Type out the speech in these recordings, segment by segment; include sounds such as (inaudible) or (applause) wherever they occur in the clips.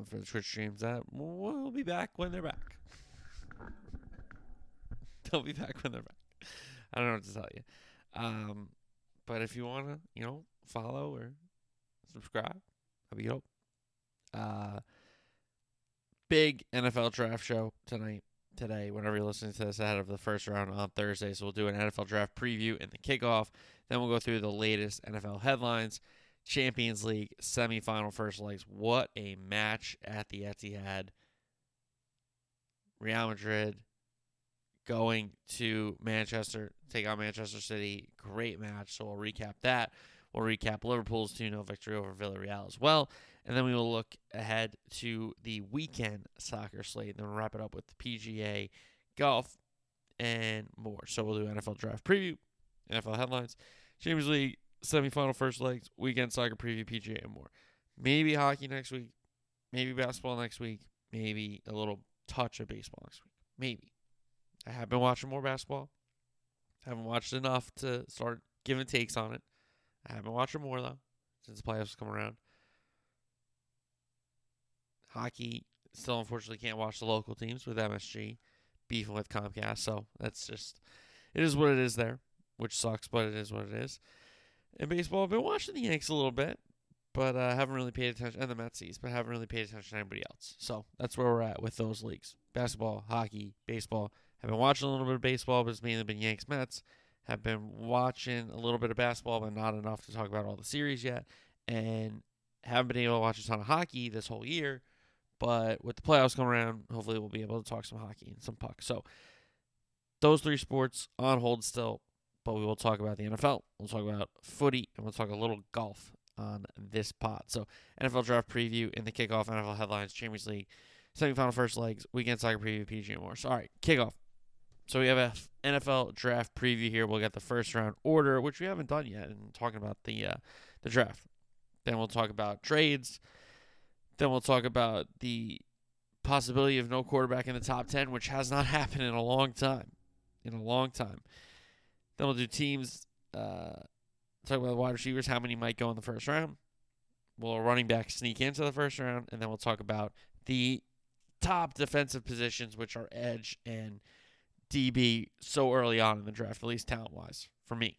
um, for the Twitch streams. That we'll be back when they're back. (laughs) They'll be back when they're back. I don't know what to tell you. Um, but if you want to, you know, follow or subscribe, that'd be dope. Uh, big NFL draft show tonight, today, whenever you're listening to this ahead of the first round on Thursday. So we'll do an NFL draft preview and the kickoff. Then we'll go through the latest NFL headlines, Champions League semifinal first legs. What a match at the Etihad. Real Madrid going to Manchester, take on Manchester City. Great match. So we'll recap that. We'll recap Liverpool's 2 0 victory over Villarreal as well. And then we will look ahead to the weekend soccer slate. And then wrap it up with PGA, golf, and more. So we'll do NFL draft preview, NFL headlines, Champions League semifinal first legs, weekend soccer preview, PGA, and more. Maybe hockey next week, maybe basketball next week, maybe a little touch of baseball next week. Maybe. I have been watching more basketball. Haven't watched enough to start giving takes on it. I haven't watched more though since the playoffs come around. Hockey still unfortunately can't watch the local teams with MSG beefing with Comcast, so that's just it is what it is there, which sucks, but it is what it is. In baseball, I've been watching the Yanks a little bit, but uh, haven't really paid attention, and the Metsies, but haven't really paid attention to anybody else. So that's where we're at with those leagues: basketball, hockey, baseball. I've been watching a little bit of baseball, but it's mainly been Yanks, Mets. Have been watching a little bit of basketball, but not enough to talk about all the series yet. And haven't been able to watch a ton of hockey this whole year. But with the playoffs coming around, hopefully we'll be able to talk some hockey and some puck. So those three sports on hold still, but we will talk about the NFL. We'll talk about footy, and we'll talk a little golf on this pod. So NFL draft preview in the kickoff, NFL headlines, Champions League, semifinal first legs, weekend soccer preview, PGA more. So all right, kickoff. So we have a NFL draft preview here. We'll get the first round order, which we haven't done yet, and talking about the uh, the draft. Then we'll talk about trades. Then we'll talk about the possibility of no quarterback in the top ten, which has not (laughs) happened in a long time. In a long time. Then we'll do teams. Uh, talk about the wide receivers, how many might go in the first round. Will a running back sneak into the first round, and then we'll talk about the top defensive positions, which are edge and DB so early on in the draft, at least talent wise, for me.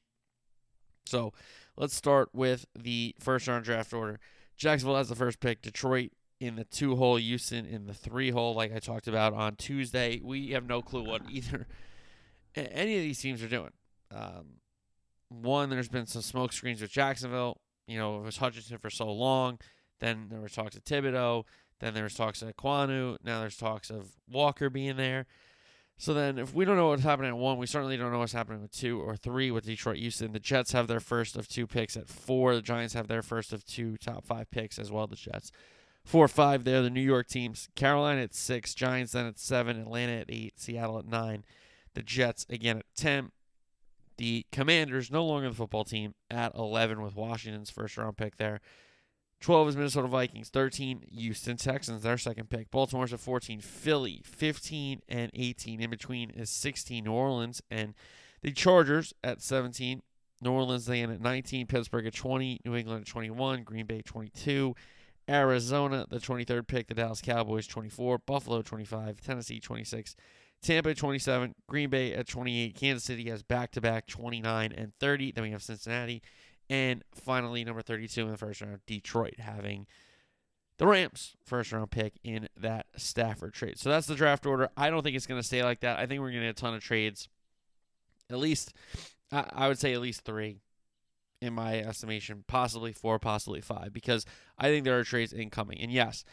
So let's start with the first round draft order. Jacksonville has the first pick, Detroit in the two hole, Houston in the three hole, like I talked about on Tuesday. We have no clue what either any of these teams are doing. Um, one, there's been some smoke screens with Jacksonville. You know, it was Hutchinson for so long. Then there was talks of Thibodeaux. Then there was talks of Ekwonu. Now there's talks of Walker being there. So then, if we don't know what's happening at one, we certainly don't know what's happening with two or three with Detroit Houston. The Jets have their first of two picks at four. The Giants have their first of two top five picks as well. The Jets, four five there. The New York teams: Carolina at six, Giants then at seven, Atlanta at eight, Seattle at nine, the Jets again at ten. The Commanders, no longer the football team, at eleven with Washington's first round pick there. 12 is Minnesota Vikings. 13, Houston Texans, their second pick. Baltimore's at 14. Philly, 15 and 18. In between is 16, New Orleans. And the Chargers at 17. New Orleans then at 19. Pittsburgh at 20. New England at 21. Green Bay 22. Arizona, the 23rd pick. The Dallas Cowboys 24. Buffalo 25. Tennessee 26. Tampa at 27. Green Bay at 28. Kansas City has back to back 29 and 30. Then we have Cincinnati. And finally, number 32 in the first round, Detroit having the Rams first round pick in that Stafford trade. So that's the draft order. I don't think it's going to stay like that. I think we're going to get a ton of trades. At least, I would say at least three in my estimation, possibly four, possibly five, because I think there are trades incoming. And yes,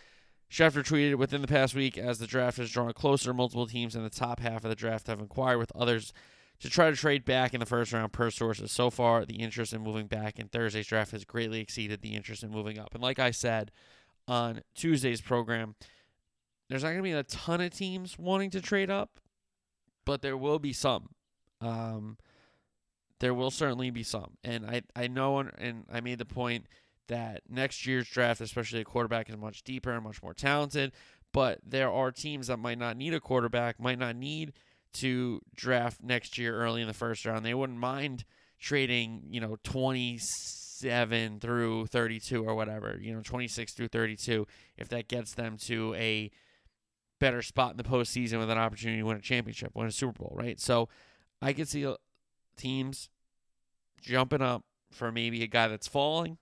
Schefter tweeted within the past week as the draft has drawn closer, multiple teams in the top half of the draft have inquired with others to try to trade back in the first round per sources. So far, the interest in moving back in Thursday's draft has greatly exceeded the interest in moving up. And like I said on Tuesday's program, there's not going to be a ton of teams wanting to trade up, but there will be some. Um, there will certainly be some. And I, I know, and I made the point that next year's draft, especially a quarterback, is much deeper and much more talented. But there are teams that might not need a quarterback, might not need to draft next year early in the first round. They wouldn't mind trading, you know, 27 through 32 or whatever, you know, 26 through 32, if that gets them to a better spot in the postseason with an opportunity to win a championship, win a Super Bowl, right? So I could see uh, teams jumping up for maybe a guy that's falling,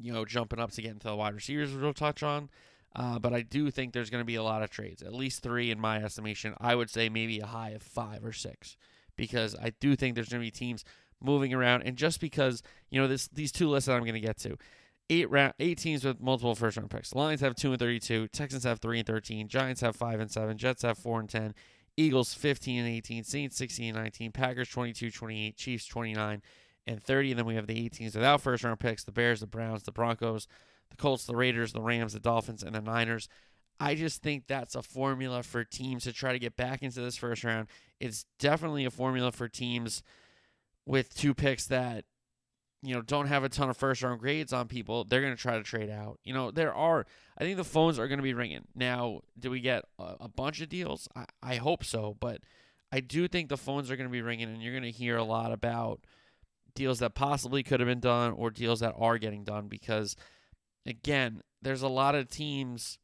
you know, jumping up to get into the wide receivers, which we'll touch on. Uh, but I do think there's going to be a lot of trades, at least three in my estimation. I would say maybe a high of five or six, because I do think there's going to be teams moving around. And just because you know this, these two lists that I'm going to get to, eight round, eight teams with multiple first round picks. Lions have two and 32, Texans have three and 13, Giants have five and seven, Jets have four and 10, Eagles 15 and 18, Saints 16 and 19, Packers 22, 28, Chiefs 29 and 30. And then we have the eight teams without first round picks: the Bears, the Browns, the Broncos the Colts, the Raiders, the Rams, the Dolphins, and the Niners. I just think that's a formula for teams to try to get back into this first round. It's definitely a formula for teams with two picks that you know don't have a ton of first round grades on people. They're going to try to trade out. You know, there are I think the phones are going to be ringing. Now, do we get a, a bunch of deals? I, I hope so, but I do think the phones are going to be ringing and you're going to hear a lot about deals that possibly could have been done or deals that are getting done because again, there's a lot of teams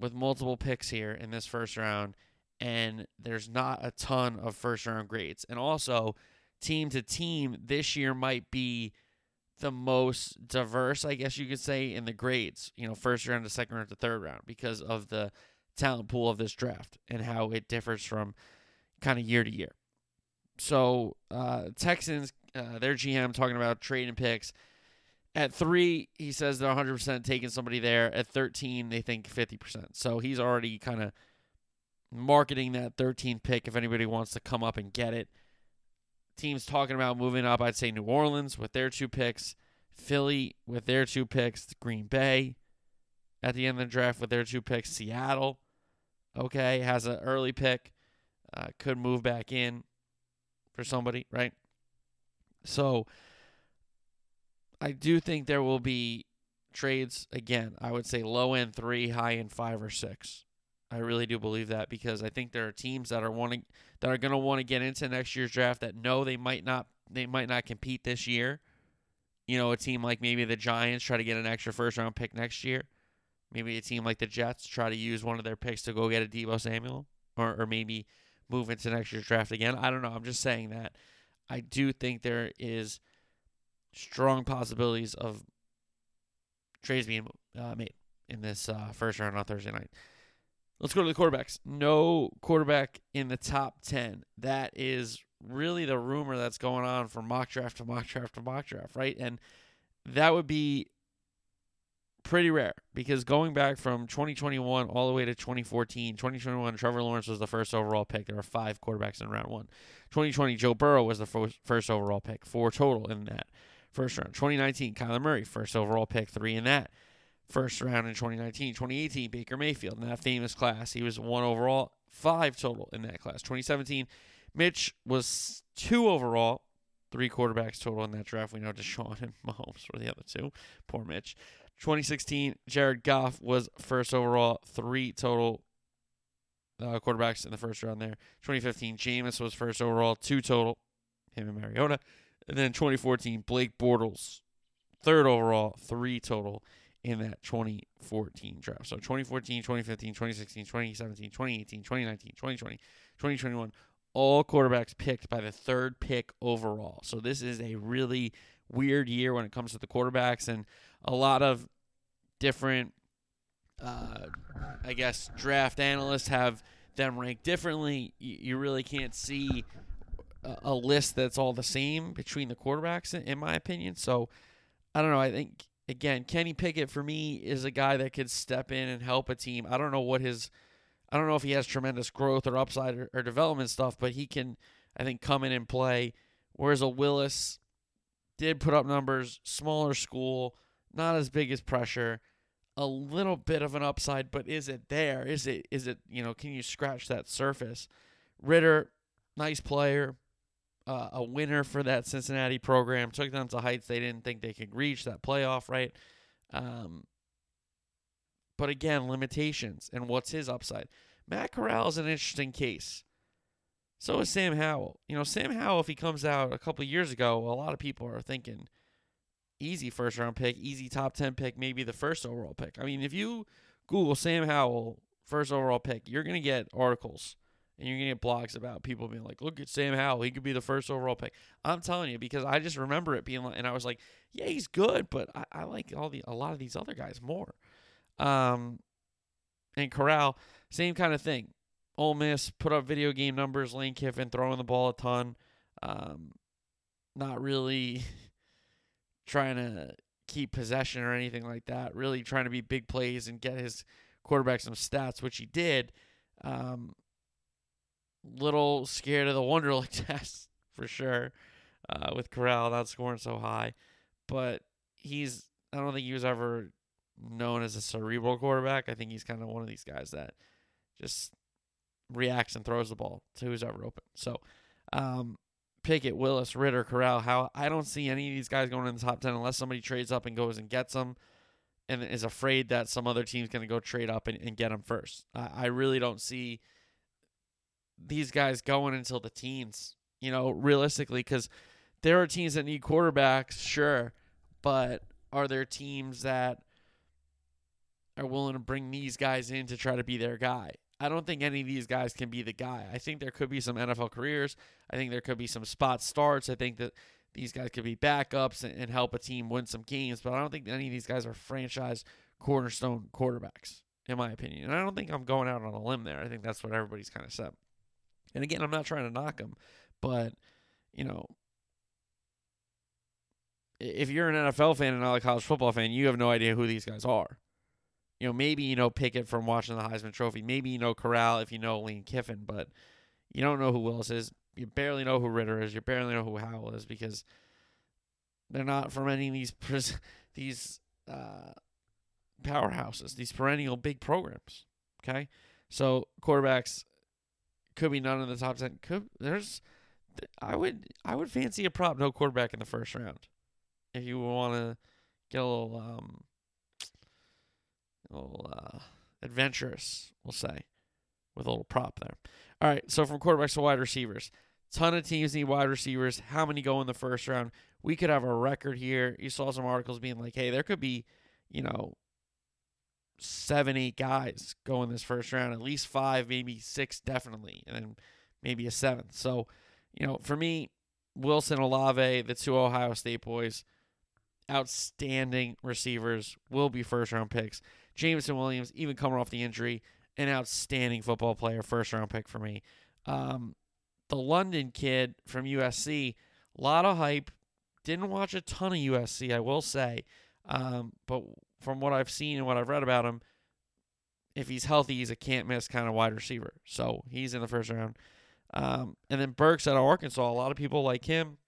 with multiple picks here in this first round, and there's not a ton of first round grades. And also, team to team, this year might be the most diverse, I guess you could say, in the grades, you know, first round to second round to third round because of the talent pool of this draft and how it differs from kind of year to year. So, uh, Texans, uh, their GM talking about trading picks. At three, he says they're 100% taking somebody there. At 13, they think 50%. So he's already kind of marketing that 13th pick if anybody wants to come up and get it. Teams talking about moving up, I'd say New Orleans with their two picks, Philly with their two picks, Green Bay at the end of the draft with their two picks, Seattle, okay, has an early pick, uh, could move back in for somebody, right? So I do think there will be trades again. I would say low end three, high end five or six. I really do believe that because I think there are teams that are wanting that are going to want to get into next year's draft that know they might not they might not compete this year. You know, a team like maybe the Giants try to get an extra first round pick next year. Maybe a team like the Jets try to use one of their picks to go get a Deebo Samuel or or maybe move into next year's draft again. I don't know. I'm just saying that I do think there is strong possibilities of trades being uh, made in this uh, first round on Thursday night. Let's go to the quarterbacks. No quarterback in the top 10. That is really the rumor that's going on from mock draft to mock draft to mock draft, right? And that would be pretty rare because going back from 2021 all the way to 2014, 2021, Trevor Lawrence was the first overall pick. There were five quarterbacks in round one. 2020, Joe Burrow was the first overall pick, four total in that first round. 2019, Kyler Murray, first overall pick, three in that first round in 2019. 2018, Baker Mayfield in that famous class. He was one overall, five total in that class. 2017, Mitch was two overall, three quarterbacks total in that draft. We know Deshaun and Mahomes were the other two. Poor Mitch. 2016, Jared Goff was first overall, three total uh, quarterbacks in the first round there. 2015, Jameis was first overall, two total, him and Mariota. And then 2014, Blake Bortles, third overall, three total in that 2014 draft. So 2014, 2015, 2016, 2017, 2018, 2019, 2020, 2021, all quarterbacks picked by the third pick overall. So this is a really weird year when it comes to the quarterbacks and a lot of different uh, I guess draft analysts have them ranked differently. You really can't see a list that's all the same between the quarterbacks, in my opinion. So I don't know. I think again, Kenny Pickett for me is a guy that could step in and help a team. I don't know what his, I don't know if he has tremendous growth or upside or, or development stuff, but he can, I think, come in and play. Whereas a Willis did put up numbers, smaller school, not as big as pressure. a little bit of an upside, but is it there? Is it is it you know can you scratch that surface? Ridder, nice player, uh, a winner for that Cincinnati program. Took them to heights they didn't think they could reach that playoff, right? Um, but again, limitations and what's his upside. Matt Corral is an interesting case. So is Sam Howell. You know, Sam Howell, if he comes out a couple years ago, a lot of people are thinking easy first round pick, easy top 10 pick, maybe the first overall pick. I mean, if you Google Sam Howell, first overall pick, you're going to get articles and you're going to get blogs about people being like, look at Sam Howell. He could be the first overall pick. I'm telling you, because I just remember it being like, and I was like, yeah, he's good, but I, I like all the a lot of these other guys more. Um, and Corral, same kind of thing. Ole Miss put up video game numbers. Lane Kiffin throwing the ball a ton. Um, not really (laughs) trying to keep possession or anything like that. Really trying to be big plays and get his quarterback some stats, which he did. Um, little scared of the (laughs) Wonderlic test for sure. Uh, with Corral not scoring so high, but he's I don't think he was ever known as a cerebral quarterback. I think he's kind of one of these guys that just reacts and throws the ball to who's ever open. So, um, Pickett, Willis, Ridder, Corral, Howell I don't see any of these guys going in the top 10 unless somebody trades up and goes and gets them and is afraid that some other team's going to go trade up and, and get them first. I, I really don't see these guys going until the teens, you know, realistically, because there are teams that need quarterbacks, sure, but are there teams that are willing to bring these guys in to try to be their guy? I don't think any of these guys can be the guy. I think there could be some NFL careers. I think there could be some spot starts. I think that these guys could be backups and, and help a team win some games, but I don't think any of these guys are franchise cornerstone quarterbacks, in my opinion. And I don't think I'm going out on a limb there. I think that's what everybody's kind of said. And again, I'm not trying to knock them, but you know, if you're an NFL fan and not a college football fan, you have no idea who these guys are. You know, maybe you know Pickett from watching the Heisman Trophy. Maybe you know Corral if you know Lane Kiffin, but you don't know who Willis is. You barely know who Ridder is. You barely know who Howell is because they're not from any of these (laughs) these uh, powerhouses, these perennial big programs. Okay, so quarterbacks could be none in the top ten. Could there's I would I would fancy a prop no quarterback in the first round if you want to get a little um little uh, adventurous, we'll say, with a little prop there. All right, so from quarterbacks to wide receivers, ton of teams need wide receivers. How many go in the first round? We could have a record here. You saw some articles being like, hey, there could be, you know, seven, eight guys go in this first round, at least five, maybe six, definitely, and then maybe a seventh. So, you know, for me, Wilson Olave, the two Ohio State boys, outstanding receivers, will be first round picks. Jameson Williams, even coming off the injury, an outstanding football player, first round pick for me. Um, the London kid from USC, a lot of hype. Didn't watch a ton of USC, I will say. Um, but from what I've seen and what I've read about him, if he's healthy, he's a can't miss kind of wide receiver. So he's in the first round. Um, and then Burks out of Arkansas, a lot of people like him.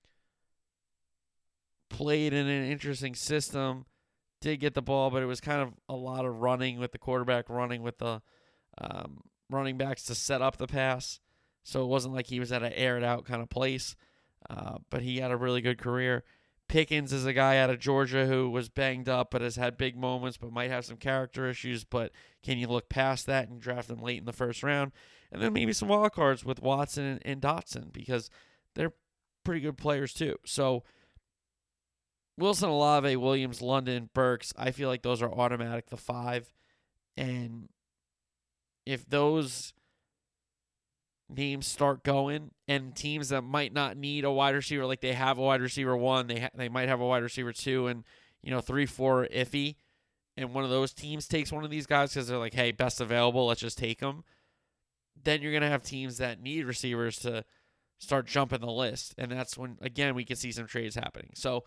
Played in an interesting system, did get the ball, but it was kind of a lot of running with the quarterback, running with the um, running backs to set up the pass. So it wasn't like he was at an aired out kind of place. Uh, but he had a really good career. Pickens is a guy out of Georgia who was banged up but has had big moments but might have some character issues. But can you look past that and draft him late in the first round? And then maybe some wild cards with Watson and, and Dotson because they're pretty good players too. So Wilson, Olave, Williams, London, Burks, I feel like those are automatic the five. And if those names start going and teams that might not need a wide receiver like they have a wide receiver one they ha- they might have a wide receiver two and you know three four iffy and one of those teams takes one of these guys because they're like hey best available let's just take them then you're gonna have teams that need receivers to start jumping the list and that's when again we can see some trades happening so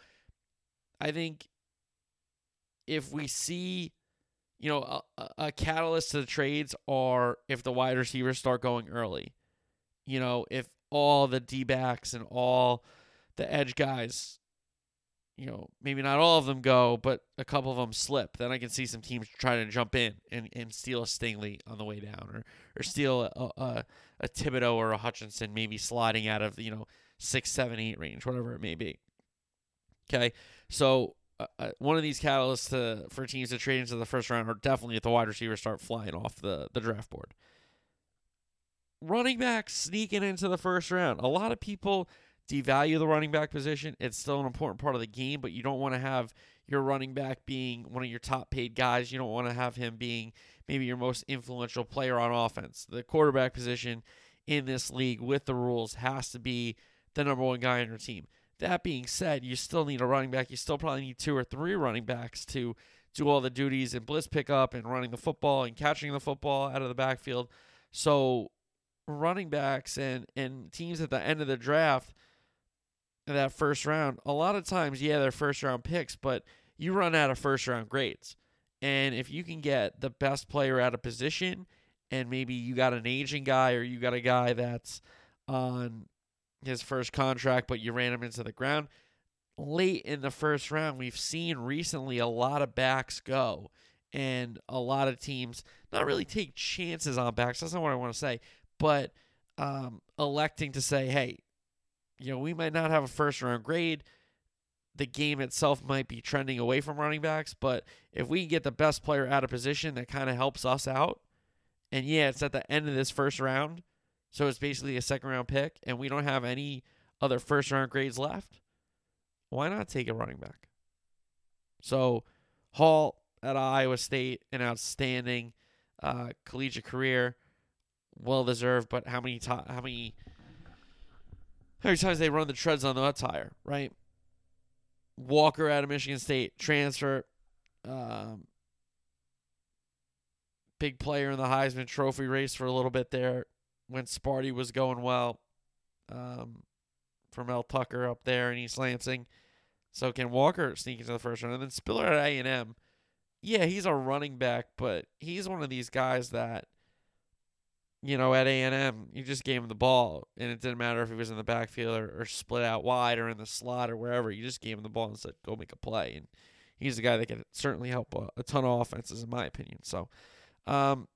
i think if we see you know a, a catalyst to the trades are if the wide receivers start going early you know, if all the D backs and all the edge guys you know, maybe not all of them go, but a couple of them slip. Then I can see some teams trying to jump in and, and steal a Stingley on the way down, or or steal a, a, a Thibodeaux or a Hutchinson, maybe sliding out of you know six, seven, eight range, whatever it may be. Okay, so uh, uh, one of these catalysts to, for teams to trade into the first round are definitely if the wide receivers start flying off the, the draft board. Running back sneaking into the first round. A lot of people devalue the running back position. It's still an important part of the game, but you don't want to have your running back being one of your top paid guys. You don't want to have him being maybe your most influential player on offense. The quarterback position in this league with the rules has to be the number one guy on your team. That being said, you still need a running back. You still probably need two or three running backs to do all the duties and blitz pickup and running the football and catching the football out of the backfield. So running backs and, and teams at the end of the draft that first round, a lot of times, yeah, they're first round picks, but you run out of first round grades. And if you can get the best player at a position and maybe you got an aging guy or you got a guy that's on his first contract, but you ran him into the ground. Late in the first round, we've seen recently a lot of backs go and a lot of teams not really take chances on backs. That's not what I want to say, but um, electing to say, hey, you know, we might not have a first round grade. The game itself might be trending away from running backs, but if we get the best player out of position, that kind of helps us out. And yeah, it's at the end of this first round so it's basically a second round pick, and we don't have any other first round grades left. Why not take a running back? So Hall at Iowa State, an outstanding uh, collegiate career, well deserved. But how many to- how many how many times they run the treads on the tire, right? Walker out of Michigan State transfer, um, big player in the Heisman Trophy race for a little bit there when Sparty was going well um, from Mel Tucker up there in East Lansing. So can Walker sneak into the first round? And then Spiller at A&M. Yeah, he's a running back, but he's one of these guys that, you know, at A&M, you just gave him the ball, and it didn't matter if he was in the backfield or, or split out wide or in the slot or wherever. You just gave him the ball and said, go make a play. And he's a guy that can certainly help a, a ton of offenses, in my opinion. So um,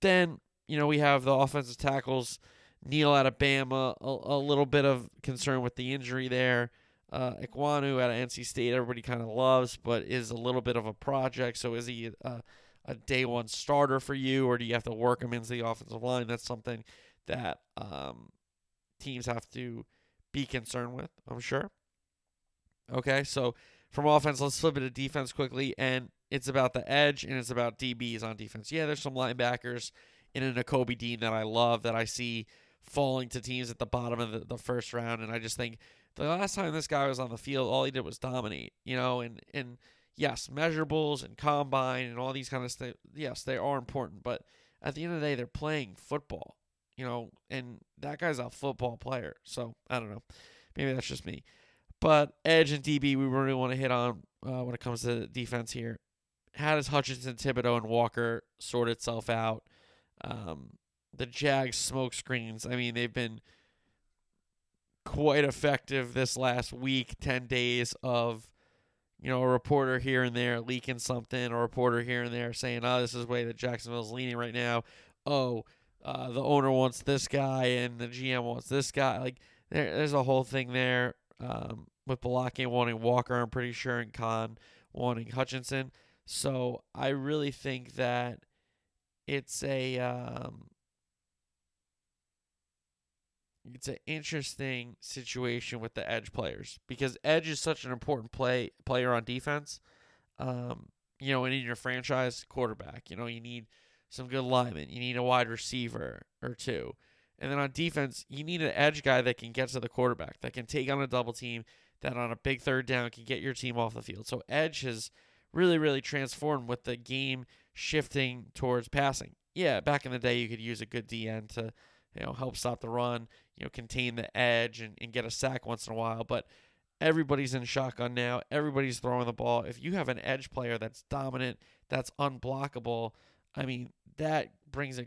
then you know, we have the offensive tackles, Neal out of Bama, a, a little bit of concern with the injury there. Uh, Ekwonu out of NC State, everybody kind of loves, but is a little bit of a project. So is he a, a day one starter for you, or do you have to work him into the offensive line? That's something that um, teams have to be concerned with, I'm sure. Okay, so from offense, let's flip it to defense quickly, and it's about the edge and it's about DBs on defense. Yeah, there's some linebackers in a Nakobe Dean that I love that I see falling to teams at the bottom of the, the first round. And I just think the last time this guy was on the field, all he did was dominate, you know, and, and yes, measurables and combine and all these kind of stuff. Yes, they are important, but at the end of the day, they're playing football, you know, and that guy's a football player. So I don't know. Maybe that's just me. But edge and DB, we really want to hit on uh, when it comes to defense here. How does Hutchinson, Thibodeaux, and Walker sort itself out? Um, the Jags smoke screens. I mean, they've been quite effective this last week, 10 days of, you know, a reporter here and there leaking something, a reporter here and there saying, oh, this is the way that Jacksonville's leaning right now. Oh, uh, the owner wants this guy and the GM wants this guy. Like, there, there's a whole thing there um, with Baalke wanting Walker, I'm pretty sure, and Khan wanting Hutchinson. So I really think that it's a um, it's an interesting situation with the edge players because edge is such an important play player on defense. Um, you know, and in your franchise quarterback, you know, you need some good linemen. You need a wide receiver or two. And then on defense, you need an edge guy that can get to the quarterback, that can take on a double team, that on a big third down can get your team off the field. So edge has really, really transformed with the game shifting towards passing. Yeah, back in the day, you could use a good DN to, you know, help stop the run, you know, contain the edge and, and get a sack once in a while. But everybody's in shotgun now. Everybody's throwing the ball. If you have an edge player that's dominant, that's unblockable, I mean, that brings a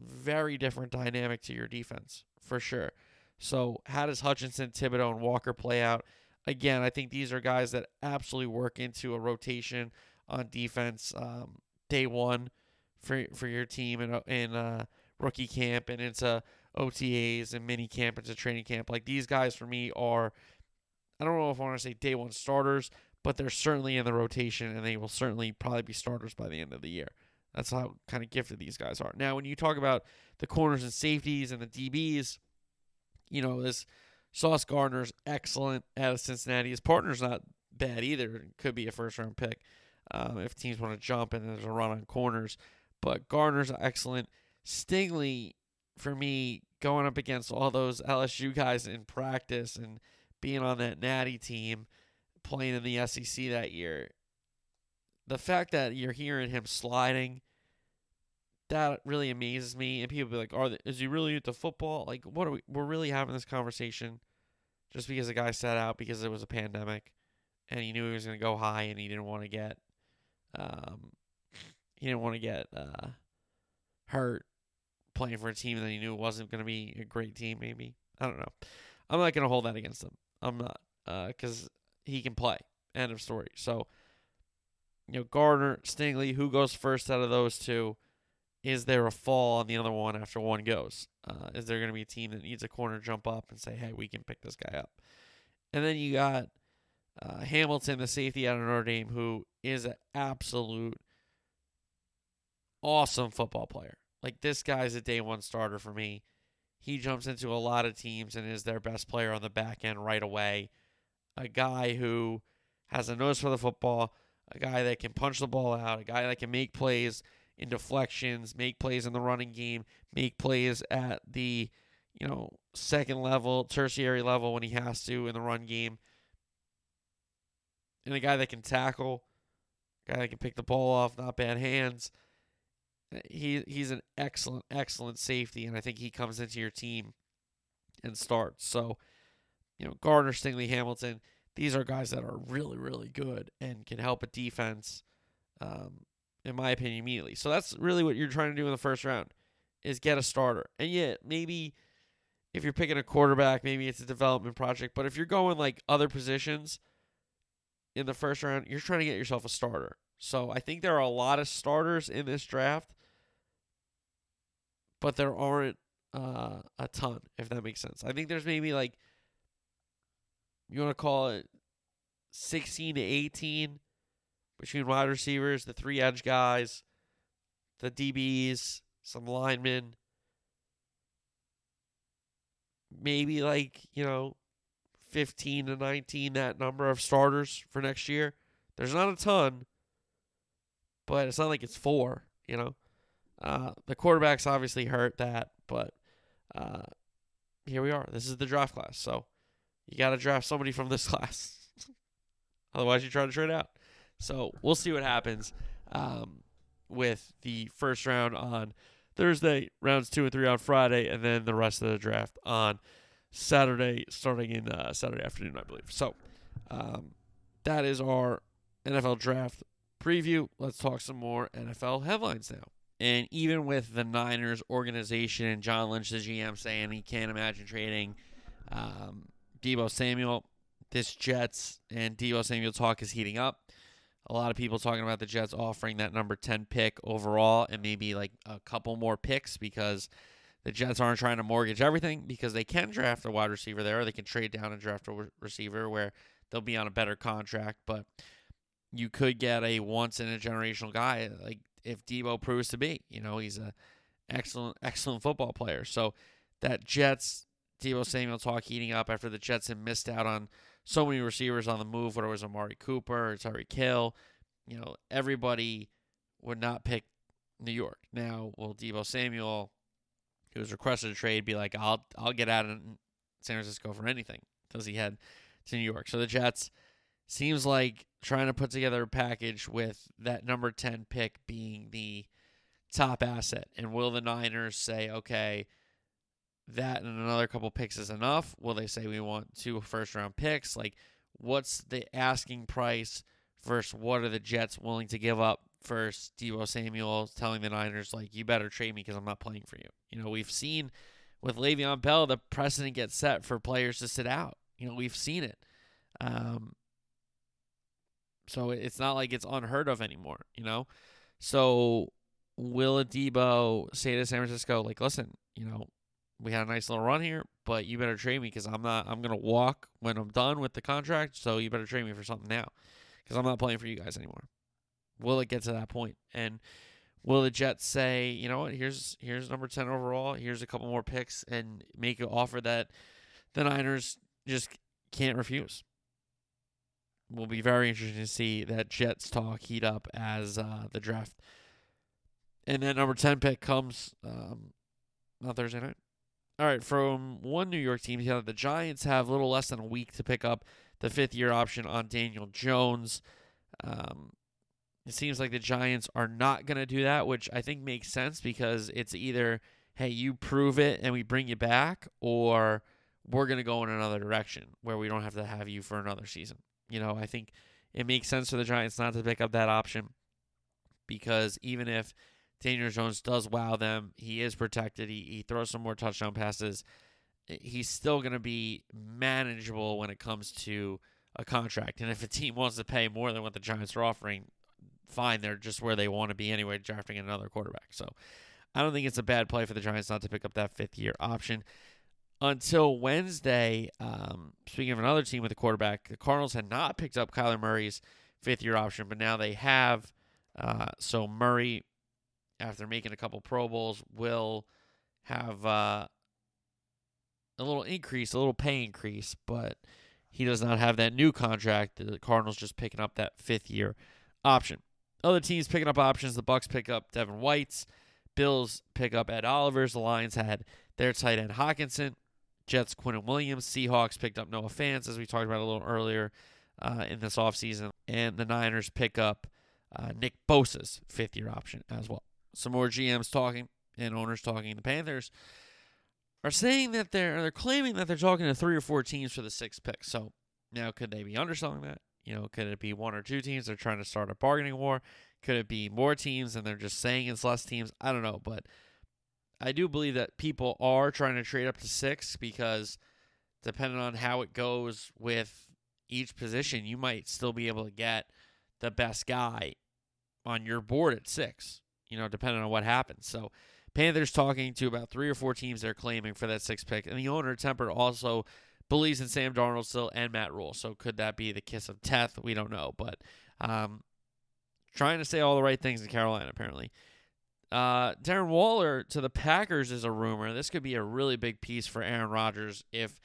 very different dynamic to your defense for sure. So, how does Hutchinson, Thibodeaux, and Walker play out? again, I think these are guys that absolutely work into a rotation on defense um, day one for for your team in in uh, rookie camp and into OTAs and mini camp into training camp. Like these guys for me are, I don't know if I want to say day one starters, but they're certainly in the rotation and they will certainly probably be starters by the end of the year. That's how kind of gifted these guys are. Now, when you talk about the corners and safeties and the DBs, you know, this Sauce Gardner's excellent out of Cincinnati. His partner's not bad either. Could be a first round pick um, if teams want to jump and there's a run on corners. But Gardner's excellent. Stingley, for me, going up against all those LSU guys in practice and being on that natty team, playing in the SEC that year, the fact that you're hearing him sliding, that really amazes me. And people be like, "Are is he really into football? Like, what are we? We're really having this conversation just because the guy sat out because it was a pandemic, and he knew he was going to go high, and he didn't want to get, um, he didn't want to get uh, hurt playing for a team that he knew wasn't going to be a great team. Maybe I don't know. I'm not going to hold that against him. I'm not because uh, he can play. End of story. So you know, Gardner, Stingley, who goes first out of those two? Is there a fall on the other one after one goes? Uh, is there going to be a team that needs a corner jump up and say, hey, we can pick this guy up? And then you got uh, Hamilton, the safety out of Notre Dame, who is an absolute awesome football player. Like, this guy's a day one starter for me. He jumps into a lot of teams and is their best player on the back end right away. A guy who has a nose for the football a guy that can punch the ball out, a guy that can make plays in deflections, make plays in the running game, make plays at the, you know, second level, tertiary level when he has to in the run game. And a guy that can tackle, guy that can pick the ball off, not bad hands. He he's an excellent, excellent safety, and I think he comes into your team and starts. So, you know, Gardner, Stingley, Hamilton, these are guys that are really, really good and can help a defense, um, in my opinion, immediately. So that's really what you're trying to do in the first round is get a starter. And yet, maybe if you're picking a quarterback, maybe it's a development project. But if you're going like other positions in the first round, you're trying to get yourself a starter. So I think there are a lot of starters in this draft, but there aren't uh, a ton, if that makes sense. I think there's maybe like you want to call it 16 to 18 between wide receivers, the three edge guys, the DBs, some linemen. Maybe like, you know, 15 to 19, that number of starters for next year. There's not a ton, but it's not like it's four, you know. Uh, the quarterbacks obviously hurt that, but uh, here we are. This is the draft class. So you got to draft somebody from this (laughs) class. Otherwise, you try to trade out. So we'll see what happens um, with the first round on Thursday, rounds two and three on Friday, and then the rest of the draft on Saturday, starting in uh, Saturday afternoon, I believe. So um, that is our NFL draft preview. Let's talk some more NFL headlines now. And even with the Niners organization and John Lynch, the GM, saying he can't imagine trading um, Deebo Samuel. This Jets and Deebo Samuel talk is heating up. A lot of people talking about the Jets offering that number 10 pick overall and maybe like a couple more picks because the Jets aren't trying to mortgage everything because they can draft a wide receiver there or they can trade down and draft a receiver where they'll be on a better contract. But you could get a once in a generational guy like if Deebo proves to be. You know, he's a excellent, excellent football player. So that Jets Deebo Samuel talk heating up after the Jets had missed out on so many receivers on the move, whether it was Amari Cooper or Tyreek Hill. You know, everybody would not pick New York. Now, will Deebo Samuel, who was requested a trade, be like, I'll I'll get out of San Francisco for anything? Does he head to New York? So the Jets seems like trying to put together a package with that number 10 pick being the top asset. And will the Niners say, okay, that and another couple picks is enough? Will they say we want two first round picks? Like, what's the asking price versus what are the Jets willing to give up first? Deebo Samuel telling the Niners, like, you better trade me because I'm not playing for you. You know, we've seen with Le'Veon Bell, the precedent gets set for players to sit out. You know, we've seen it. Um, so it's not like it's unheard of anymore, you know? So will a Deebo say to San Francisco, like, listen, you know, we had a nice little run here, but you better trade me because I'm not, I'm going to walk when I'm done with the contract. So you better trade me for something now because I'm not playing for you guys anymore. Will it get to that point? And will the Jets say, you know what, here's here's number ten overall, here's a couple more picks, and make an offer that the Niners just can't refuse? Will be very interesting to see that Jets talk heat up as uh, the draft. And that number ten pick comes um, on Thursday night. All right, from one New York team, the Giants have a little less than a week to pick up the fifth year option on Daniel Jones. Um, it seems like the Giants are not going to do that, which I think makes sense because it's either, hey, you prove it and we bring you back, or we're going to go in another direction where we don't have to have you for another season. You know, I think it makes sense for the Giants not to pick up that option because even if Daniel Jones does wow them, he is protected, he, he throws some more touchdown passes, eh, he's still going to be manageable when it comes to a contract. And if a team wants to pay more than what the Giants are offering, fine. They're just where they want to be anyway, drafting another quarterback. So I don't think it's a bad play for the Giants not to pick up that fifth year option. Until Wednesday, um, speaking of another team with a quarterback, the Cardinals had not picked up Kyler Murray's fifth year option, but now they have. Uh, so Murray, after making a couple Pro Bowls, will have uh, a little increase, a little pay increase, but he does not have that new contract. The Cardinals just picking up that fifth year option. Other teams picking up options. The Bucks pick up Devin White's. Bills pick up Ed Oliver's. The Lions had their tight end Hockenson. Jets Quinnen Williams. Seahawks picked up Noah Fant, as we talked about a little earlier uh, in this offseason. And the Niners pick up uh, Nick Bosa's fifth year option as well. Some more GMs talking and owners talking. The Panthers are saying that they're they're claiming that they're talking to three or four teams for the sixth pick. So now could they be underselling that? You know, could it be one or two teams they're trying to start a bargaining war? Could it be more teams and they're just saying it's less teams? I don't know, but I do believe that people are trying to trade up to six because depending on how it goes with each position, you might still be able to get the best guy on your board at six, you know, depending on what happens. So Panthers talking to about three or four teams they're claiming for that six pick. And the owner, Tepper, also believes in Sam Darnold still and Matt Rhule. So could that be the kiss of death? We don't know, but um, trying to say all the right things in Carolina apparently. Uh, Darren Waller to the Packers is a rumor. This could be a really big piece for Aaron Rodgers if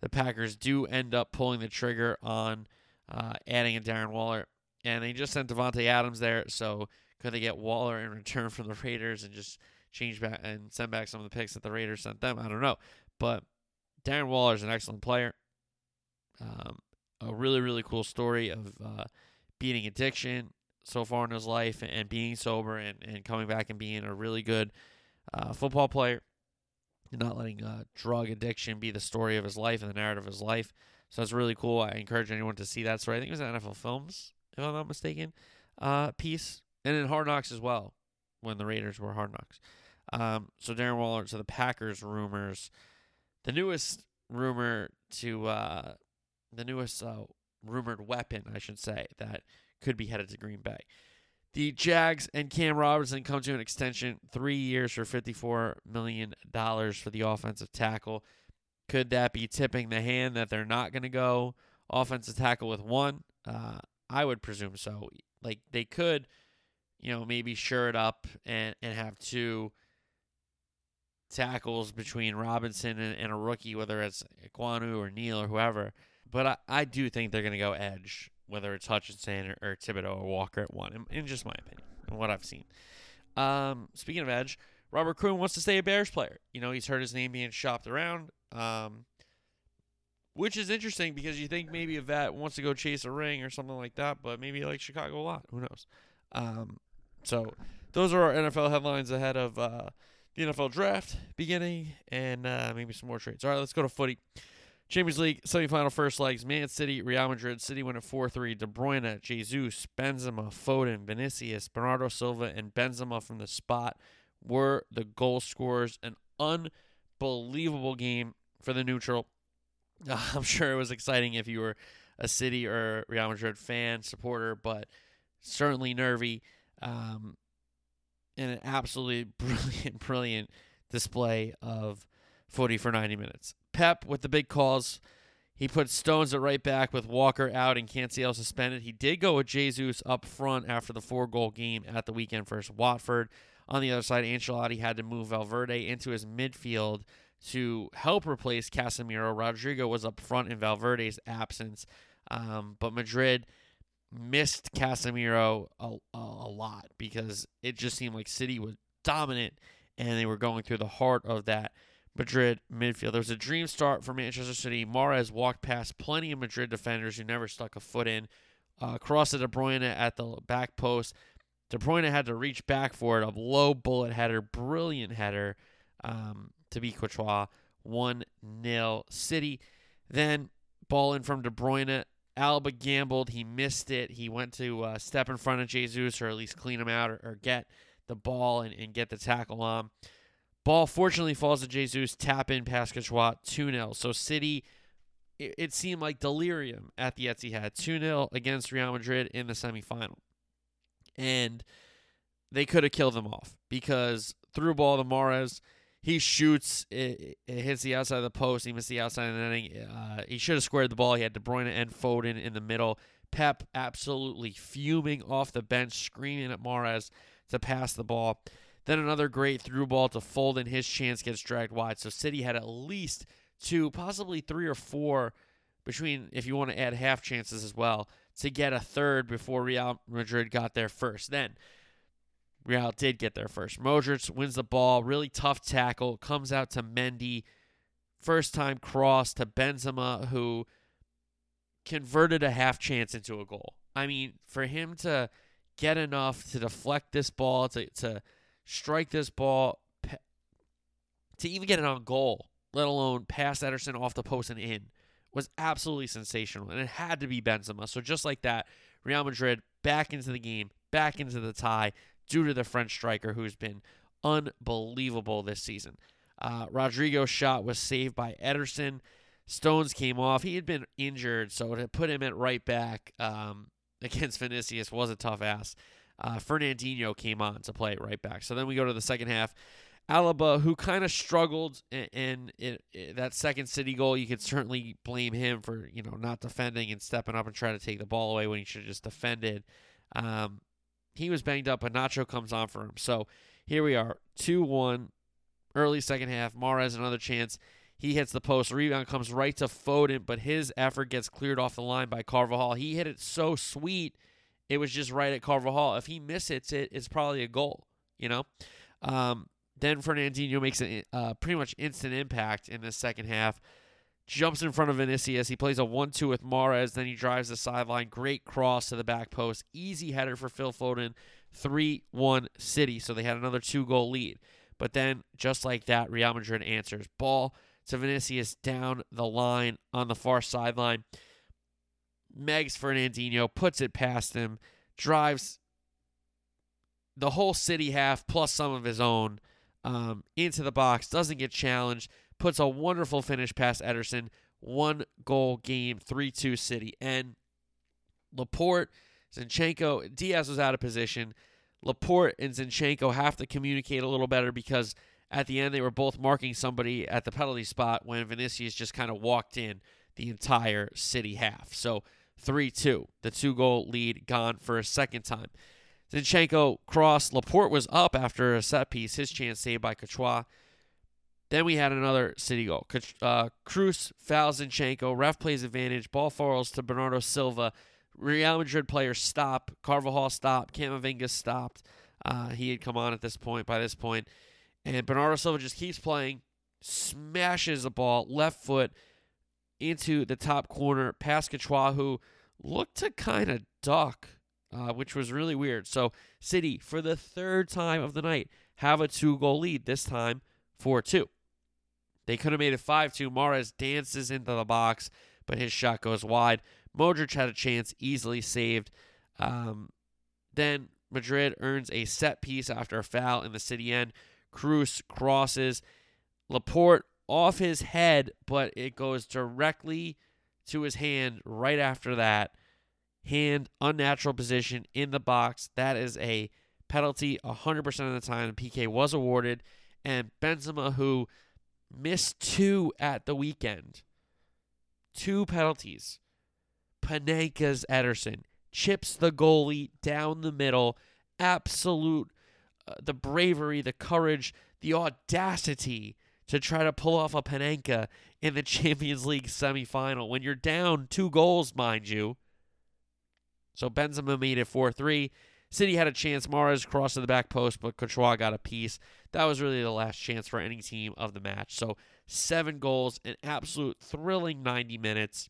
the Packers do end up pulling the trigger on uh, adding a Darren Waller. And they just sent Davante Adams there, so could they get Waller in return from the Raiders and just change back and send back some of the picks that the Raiders sent them? I don't know, but Darren Waller is an excellent player. Um, a really, really cool story of uh, beating addiction so far in his life and being sober and, and coming back and being a really good uh, football player and not letting uh, drug addiction be the story of his life and the narrative of his life. So that's really cool. I encourage anyone to see that story. I think it was an NFL Films, if I'm not mistaken, uh, piece. And in Hard Knocks as well, when the Raiders were Hard Knocks. Um, so Darren Waller to the Packers rumors the newest rumor to uh, the newest uh, rumored weapon, I should say, that could be headed to Green Bay. The Jags and Cam Robinson come to an extension, three years for $54 million for the offensive tackle. Could that be tipping the hand that they're not going to go offensive tackle with one? Uh, I would presume so. Like they could, you know, maybe shore it up and, and have two tackles between Robinson and, and a rookie, whether it's Ekwonu or Neal or whoever. But I, I do think they're going to go edge, whether it's Hutchinson or, or Thibodeaux or Walker at one, in, in just my opinion and what I've seen. Um, speaking of edge, Robert Quinn wants to stay a Bears player. You know, he's heard his name being shopped around, um, which is interesting because you think maybe a vet wants to go chase a ring or something like that, but maybe he likes Chicago a lot. Who knows? Um, so those are our NFL headlines ahead of uh, the NFL draft beginning and uh, maybe some more trades. All right, let's go to footy. Champions League semifinal first legs: Man City, Real Madrid. City win at four three. De Bruyne, Jesus, Benzema, Foden, Vinicius, Bernardo Silva, and Benzema from the spot were the goal scorers. An unbelievable game for the neutral. Uh, (laughs) I'm sure it was exciting if you were a City or Real Madrid fan, supporter, but certainly nervy. Um, and an absolutely (laughs) brilliant, brilliant display of footy for 90 minutes. Pep with the big calls. He put Stones at right back with Walker out and Cancelo suspended. He did go with Jesus up front after the four goal game at the weekend versus Watford. On the other side, Ancelotti had to move Valverde into his midfield to help replace Casemiro. Rodrygo was up front in Valverde's absence, um, but Madrid missed Casemiro a, a, a lot because it just seemed like City was dominant and they were going through the heart of that Madrid midfield. There was a dream start for Manchester City. Mahrez walked past plenty of Madrid defenders who never stuck a foot in. Uh, cross to De Bruyne at the back post. De Bruyne had to reach back for it. A low bullet header, brilliant header um, to beat Courtois. 1 0 City. Then ball in from De Bruyne. Alaba gambled. He missed it. He went to uh, step in front of Jesus or at least clean him out or, or get the ball and, and get the tackle on. Ball fortunately falls to Jesus, tap in past Courtois, 2 0. So City, it, it, seemed like delirium at the Etihad, 2 0 against Real Madrid in the semifinal. And they could have killed them off because through ball to Mahrez, he shoots, it, it, hits the outside of the post, he missed the outside of the netting. Uh, he should have squared the ball. He had De Bruyne and Foden in the middle. Pep absolutely fuming off the bench, screaming at Mahrez to pass the ball. Then another great through ball to Foden. His chance gets dragged wide. So City had at least two, possibly three or four between, if you want to add half chances as well, to get a third before Real Madrid got there first. Then Real did get there first. Modric wins the ball. Really tough tackle. Comes out to Mendy. First time cross to Benzema, who converted a half chance into a goal. I mean, for him to get enough to deflect this ball, to, to strike this ball, to even get it on goal, let alone pass Ederson off the post and in, was absolutely sensational. And it had to be Benzema. So just like that, Real Madrid back into the game, back into the tie, due to the French striker who's been unbelievable this season. Uh, Rodrygo's shot was saved by Ederson. Stones came off. He had been injured, so to put him at right back um, (laughs) against Vinicius was a tough ass uh, Fernandinho came on to play right back. So then we go to the second half. Alaba, who kind of struggled in, in, in, in, that second City goal, you could certainly blame him for you know not defending and stepping up and trying to take the ball away when he should have just defended. Um, he was banged up, but Nacho comes on for him. So here we are, two one, early second half. Mahrez another chance. He hits the post. Rebound comes right to Foden, but his effort gets cleared off the line by Carvajal. He hit it so sweet it was just right at Carvajal. If he misses it, it's probably a goal, you know? Um, then Fernandinho makes a uh, pretty much instant impact in the second half. Jumps in front of Vinicius. He plays a 1 2 with Mahrez. Then he drives the sideline. Great cross to the back post. Easy header for Phil Foden. 3 1 City. So they had another two goal lead. But then, just like that, Real Madrid answers. Ball to Vinicius down the line on the far sideline. Megs Fernandinho puts it past him, drives the whole city half plus some of his own um, into the box, doesn't get challenged, puts a wonderful finish past Ederson. One goal game, 3 2 City. And Laporte, Zinchenko, Dias was out of position. Laporte and Zinchenko have to communicate a little better because at the end they were both marking somebody at the penalty spot when Vinicius just kind of walked in the entire city half. So 3 2. The two goal lead gone for a second time. Zinchenko cross. Laporte was up after a set piece. His chance saved by Courtois. Then we had another City goal. Uh, Kroos fouls Zinchenko. Ref plays advantage. Ball falls to Bernardo Silva. Real Madrid players stop. Carvajal stopped. Camavinga stopped. Uh, he had come on at this point, by this point. And Bernardo Silva just keeps playing, smashes the ball, left foot, into the top corner past Courtois, who looked to kind of duck, uh, which was really weird. So City, for the third time of the night, have a two goal lead, this time 4 2. They could have made it 5 2. Mahrez dances into the box, but his shot goes wide. Modric had a chance, easily saved. Um, then Madrid earns a set piece after a foul in the city end. Kroos crosses. Laporte off his head, but it goes directly to his hand right after that. Hand, unnatural position in the box. That is a penalty 100% of the time. PK was awarded. And Benzema, who missed two at the weekend, two penalties. Panenka's Ederson chips the goalie down the middle. Absolute, uh, the bravery, the courage, the audacity to try to pull off a Panenka in the (laughs) Champions League semifinal when you're down two goals, mind you. So Benzema made it 4 3. City had a chance. Mahrez crossed to the back post, but Courtois got a piece. That was really the last chance for any team of the match. So seven goals, an absolute thrilling 90 minutes.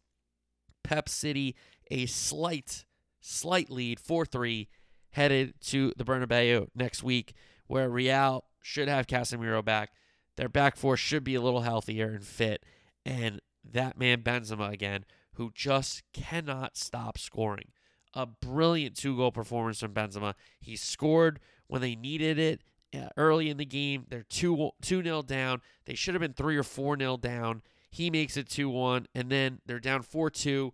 Pep City, a slight, slight lead, 4 3, headed to the Bernabeu next week, where Real should have Casemiro back. Their back four should be a little healthier and fit. And that man, Benzema, again, who just cannot stop scoring a brilliant two goal performance from Benzema. He scored when they needed it uh, early in the game. They're 2 2 0 down. They should have been 3 or 4 0 down. He makes it 2 1, and then they're down 4 2.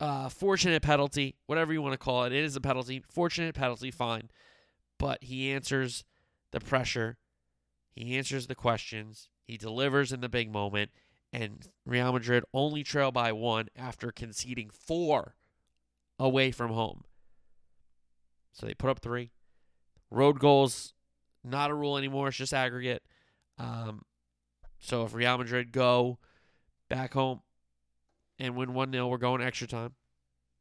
Uh, fortunate penalty, whatever you want to call it. It is a penalty. Fortunate penalty, fine. But he answers the pressure. He answers the questions. He delivers in the big moment and Real Madrid only trail by one after conceding four away from home. So they put up three. Road goals, not a rule anymore. It's just aggregate. Um, so if Real Madrid go back home and win 1 0, we're going extra time.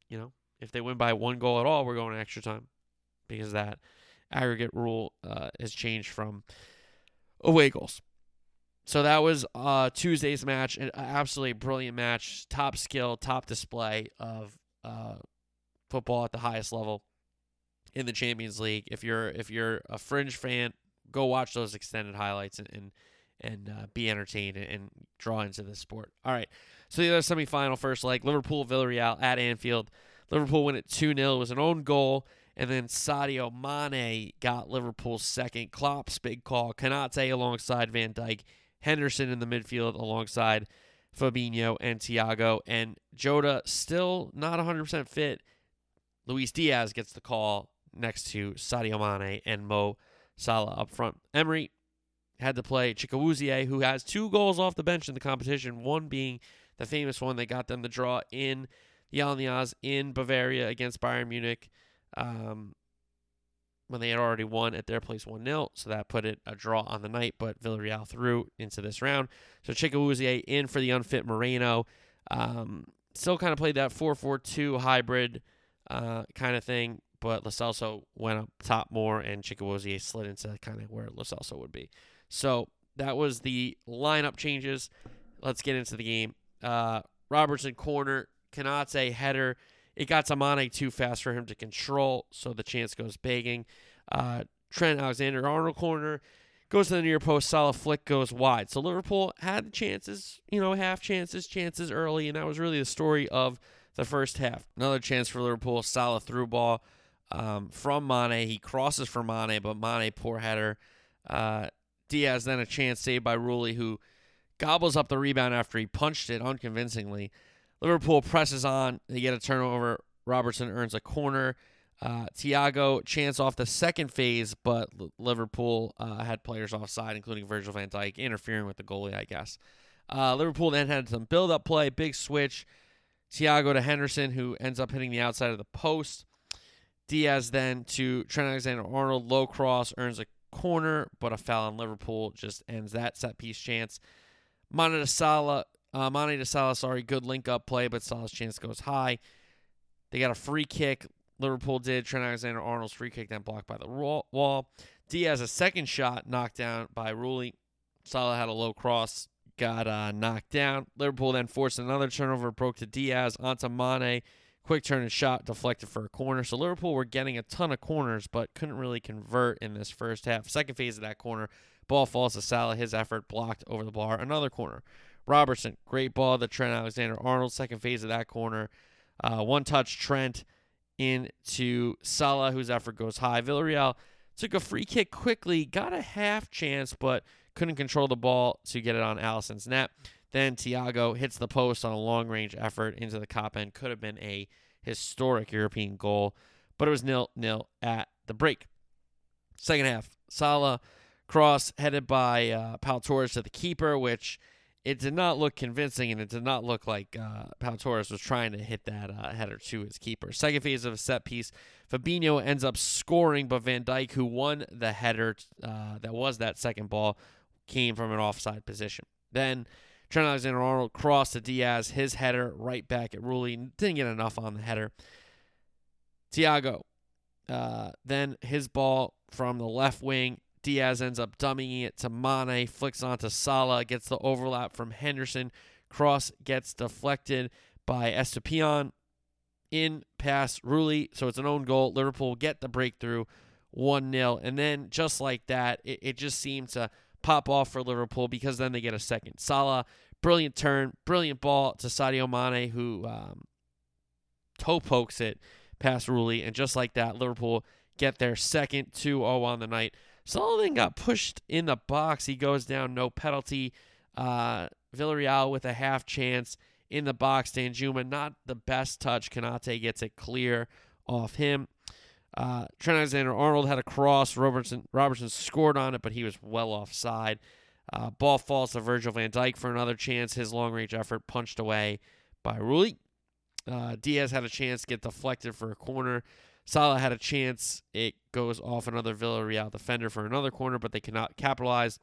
You know, if they win by one goal at all, we're going extra time because that aggregate rule uh, has changed from away goals. So that was uh, Tuesday's match, an absolutely brilliant match, top skill, top display of uh, football at the highest level in the Champions League. If you're if you're a fringe fan, go watch those extended highlights and and, and uh, be entertained and, and draw into the sport. All right, so the other semifinal first leg, Liverpool Villarreal at Anfield. Liverpool win it 2 0. It was an own goal. And then Sadio Mane got Liverpool's second. Klopp's big call. Konate alongside Van Dijk. Henderson in the midfield alongside Fabinho and Thiago. And Jota still not 100% fit. Luis Diaz gets the call next to Sadio Mane and Mo Salah up front. Emery had to play Chukwueze, who has two goals off the bench in the competition, one being the famous one that got them the draw in the Allianz in Bavaria against Bayern Munich. Um, when they had already won at their place 1 0. So that put it a draw on the night, but Villarreal through into this round. So Chukwueze in for the unfit Moreno. Um, still kind of played that 4 4 2 hybrid uh, kind of thing, but Lo Celso went up top more, and Chukwueze slid into kind of where Lo Celso would be. So that was the lineup changes. Let's get into the game. Uh, Robertson corner, Konate header. It got to Mane too fast for him to control, so the chance goes begging. Uh, Trent Alexander Arnold corner goes to the near post. Salah flick goes wide. So Liverpool had chances, you know, half chances, chances early, and that was really the story of the first half. Another chance for Liverpool. Salah through ball um, from Mane. He crosses for Mane, but Mane poor header. Uh, Diaz then a chance saved by Rulli, who gobbles up the rebound after he punched it unconvincingly. Liverpool presses on. They get a turnover. Robertson earns a corner. Uh, Thiago chance off the second phase, but Liverpool uh, had players offside, including Virgil van Dijk, interfering with the goalie, I guess. Uh, Liverpool then had some build up play, big switch. Thiago to Henderson, who ends up hitting the outside of the post. Diaz then to Trent Alexander Arnold, low cross, earns a corner, but a foul on Liverpool just ends that set piece chance. Mane Salah uh, Mane to Salah, sorry, good link up play, but Salah's chance goes high. They got a free kick. Liverpool did. Trent Alexander Arnold's free kick then blocked by the wall. Diaz a second shot knocked down by Rulli. Salah had a low cross, got uh, knocked down. Liverpool then forced another turnover, broke to Diaz onto Mane. Quick turn and shot deflected for a corner. So Liverpool were getting a ton of corners, but couldn't really convert in this first half. Second phase of that corner, ball falls to Salah. His effort blocked over the bar. Another corner. Robertson, great ball to Trent Alexander Arnold, second phase of that corner. Uh, one touch Trent into Salah, whose effort goes high. Villarreal took a free kick quickly, got a half chance, but couldn't control the ball to get it on Alisson's net. Then Thiago hits the post on a long range effort into the Kop end. Could have been a historic European goal, but it was nil nil at the break. Second half, Salah cross headed by uh, Pau Torres to the keeper, which it did not look convincing, and it did not look like uh, Pau Torres was trying to hit that uh, header to his keeper. Second phase of a set piece, Fabinho ends up scoring, but Van Dijk, who won the header uh, that was that second ball, came from an offside position. Then Trent Alexander-Arnold crossed to Diaz, his header right back at Rulli. Didn't get enough on the header. Thiago, uh, then his ball from the left wing Diaz ends up dummying it to Mane, flicks onto Salah, gets the overlap from Henderson. Cross gets deflected by Estupiñán in past Rulli. So it's an own goal. Liverpool get the breakthrough 1 0. And then just like that, it, it just seemed to pop off for Liverpool because then they get a second. Salah, brilliant turn, brilliant ball to Sadio Mane, who um, toe pokes it past Rulli. And just like that, Liverpool get their second 2 0 on the night. Sullivan got pushed in the box. He goes down, no penalty. Uh, Villarreal with a half chance in the box. Danjuma, not the best touch. Konate gets it clear off him. Uh, Trent Alexander Arnold had a cross. Robertson Robertson scored on it, but he was well offside. Uh, ball falls to Virgil van Dijk for another chance. His long range effort punched away by Rulli. Uh, Diaz had a chance to get deflected for a corner. Salah had a chance. It goes off another Villarreal defender for another corner, but they cannot capitalize.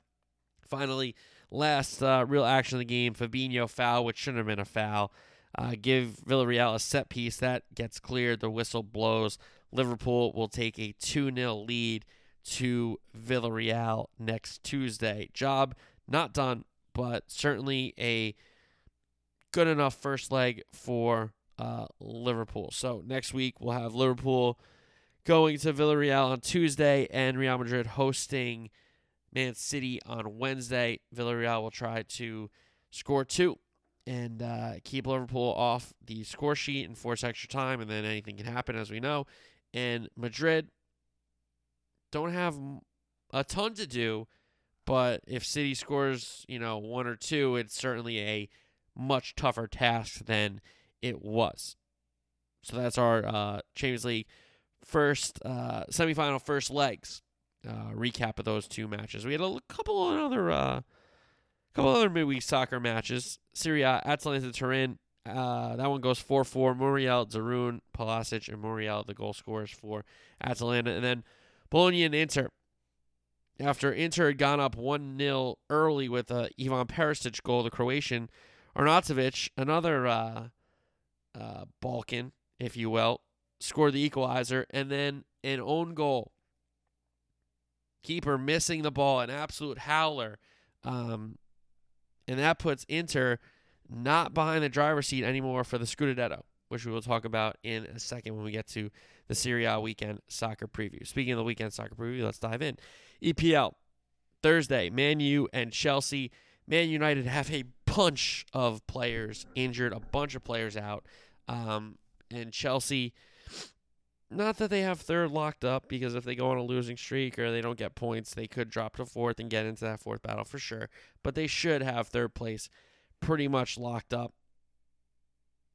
Finally, last uh, real action of the game, Fabinho foul, which shouldn't have been a foul. Uh, give Villarreal a set piece. That gets cleared. The whistle blows. Liverpool will take a 2 0 lead to Villarreal next Tuesday. Job not done, but certainly a good enough first leg for uh, Liverpool. So next week we'll have Liverpool going to Villarreal on Tuesday and Real Madrid hosting Man City on Wednesday. Villarreal will try to score two and uh, keep Liverpool off the score sheet and force extra time, and then anything can happen, as we know. And Madrid don't have a ton to do, but if City scores, you know, one or two, it's certainly a much tougher task than it was. So that's our uh, Champions League first uh, semifinal first legs uh, recap of those two matches. We had a couple of other uh, couple other midweek soccer matches. Serie A, Atalanta Turin. Uh, that one goes 4 4. Muriel, de Roon, Pulisic, and Muriel, the goal scorers for Atalanta. And then Bologna and Inter. After Inter had gone up 1 0 early with a Ivan Perisic goal, the Croatian Arnautovic, another uh, Balkan, if you will, scored the equalizer, and then an own goal. Keeper missing the ball, an absolute howler. Um, and that puts Inter not behind the driver's seat anymore for the Scudetto, which we will talk about in a second when we get to the Serie A weekend soccer preview. Speaking of the weekend soccer preview, let's dive in. EPL, Thursday, Man U and Chelsea. Man United have a bunch of players injured, a bunch of players out. Um, and Chelsea, not that they have third locked up, because if they go on a losing streak or they don't get points, they could drop to fourth and get into that fourth battle for sure. But they should have third place pretty much locked up.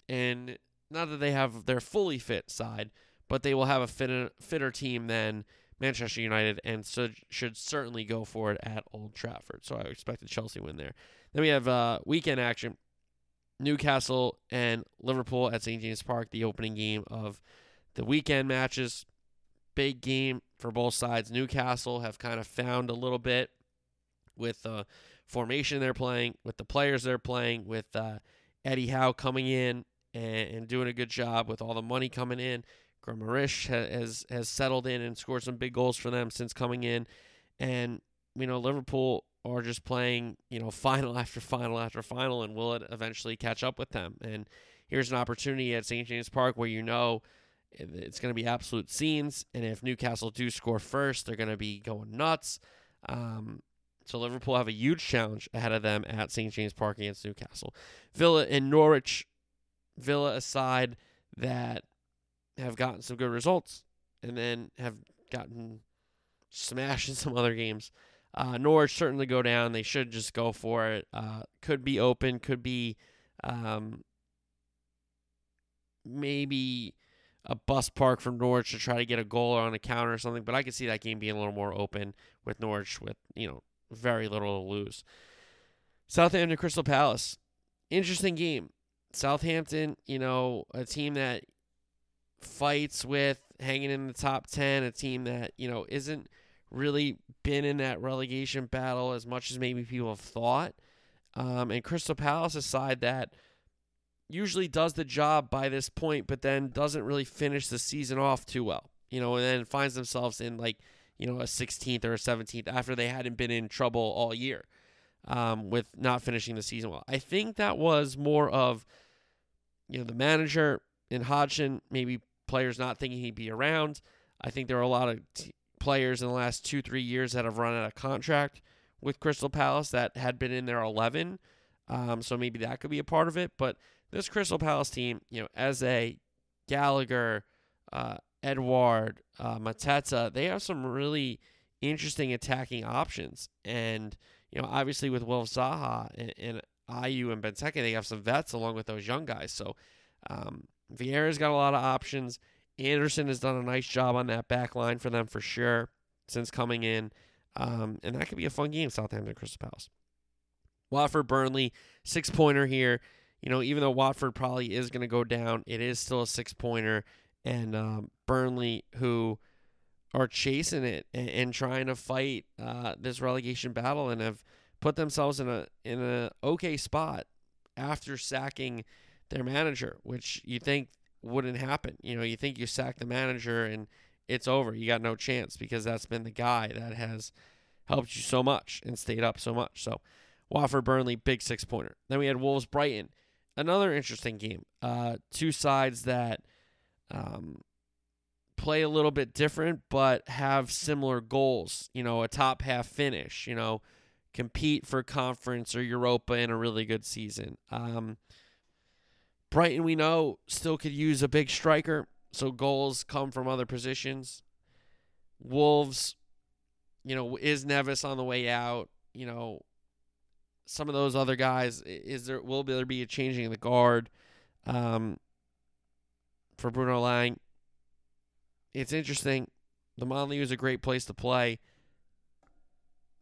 And not that they have their fully fit side, but they will have a fitter, fitter team than Manchester United and so should certainly go for it at Old Trafford. So I expect Chelsea win there. Then we have uh, weekend action. Newcastle and Liverpool at St. James Park, the opening game of the weekend matches. Big game for both sides. Newcastle have kind of found a little bit with the formation they're playing, with the players they're playing, with uh, Eddie Howe coming in and, and, doing a good job with all the money coming in. Guimaraes has has settled in and scored some big goals for them since coming in, and you know Liverpool are just playing, you know, (laughs) final after final after final, and will it eventually catch up with them? And here's an opportunity at St. James Park where you know it's going to be absolute scenes, and if Newcastle do score first, they're going to be going nuts. Um, so Liverpool have a huge challenge ahead of them at St. James Park against Newcastle. Villa and Norwich, Villa aside that have gotten some good results and then have gotten smashed in some other games. Uh, Norwich certainly go down. They should just go for it. Uh, could be open. Could be um, maybe a bus park from Norwich to try to get a goal on a counter or something. But I could see that game being a little more open with Norwich with you know very little to lose. Southampton Crystal Palace, interesting game. Southampton, you know, a team that fights with hanging in the top 10, a team that, you know, isn't really been in that relegation battle as much as maybe people have thought. Um, and Crystal Palace, a side that usually does the job by this point, but then doesn't really finish the season off too well, you know, and then finds themselves in like, you know, a 16th or a 17th after they hadn't been in trouble all year um, with not finishing the season well. I think that was more of, you know, the manager in Hodgson, maybe players not thinking he'd be around. I think there are a lot of t- players in the last two, three years that have run out of contract with Crystal Palace that had been in their 11. Um, so maybe that could be a part of it. But this Crystal Palace team, you know, as a Gallagher, uh, Edouard, uh, Mateta, they have some really interesting attacking options. And, you know, obviously with Will Zaha and, and Ayew and Benteke, they have some vets along with those young guys. So um, Vieira's got a lot of options. Anderson has done a nice job on that back line for them for sure since coming in. Um, and that could be a fun game, Southampton Crystal Palace. Watford Burnley, six pointer here. You know, even though Watford probably is going to go down, it is still a six pointer. And um, Burnley, who are chasing it and, and trying to fight uh, this relegation battle and have put themselves in a in a okay spot after sacking their manager, which you think wouldn't happen. You know, you think you sack the manager and it's over. You got no chance because that's been the guy that has helped you so much and stayed up so much. So, Watford Burnley, big six pointer. Then we had Wolves Brighton, another interesting game. Uh, two sides that um, play a little bit different but have similar goals. You know, a top half finish. You know, compete for conference or Europa in a really good season. Um, Brighton, we know, still could use a big striker, so goals come from other positions. Wolves, you know, is Neves on the way out? You know, some of those other guys, is there will there be a changing of the guard um, for Bruno Lage? It's interesting. The Molineux is a great place to play.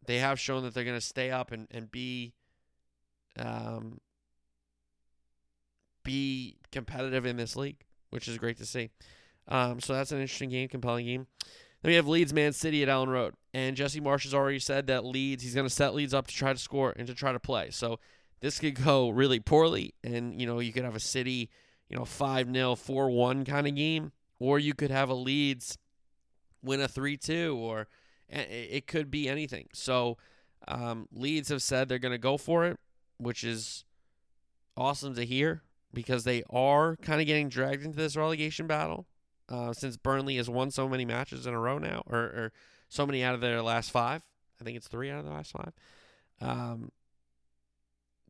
They have shown that they're going to stay up and, and be um, be competitive in this league, which is great to see. Um, so that's an interesting game, compelling game. Then we have Leeds Man City at Elland Road. And Jesse Marsch has already said that Leeds, he's going to set Leeds up to try to score and to try to play. So this could go really poorly. And, you know, you could have a City, you know, 5 0, 4 1 kind of game. Or you could have a Leeds win a 3 2, or it could be anything. So um, Leeds have said they're going to go for it, which is awesome to hear because they are kind of getting dragged into this relegation battle uh, since Burnley has won so many matches in a row now, or, or, so many out of their last five. I think it's three out of the last five. Um,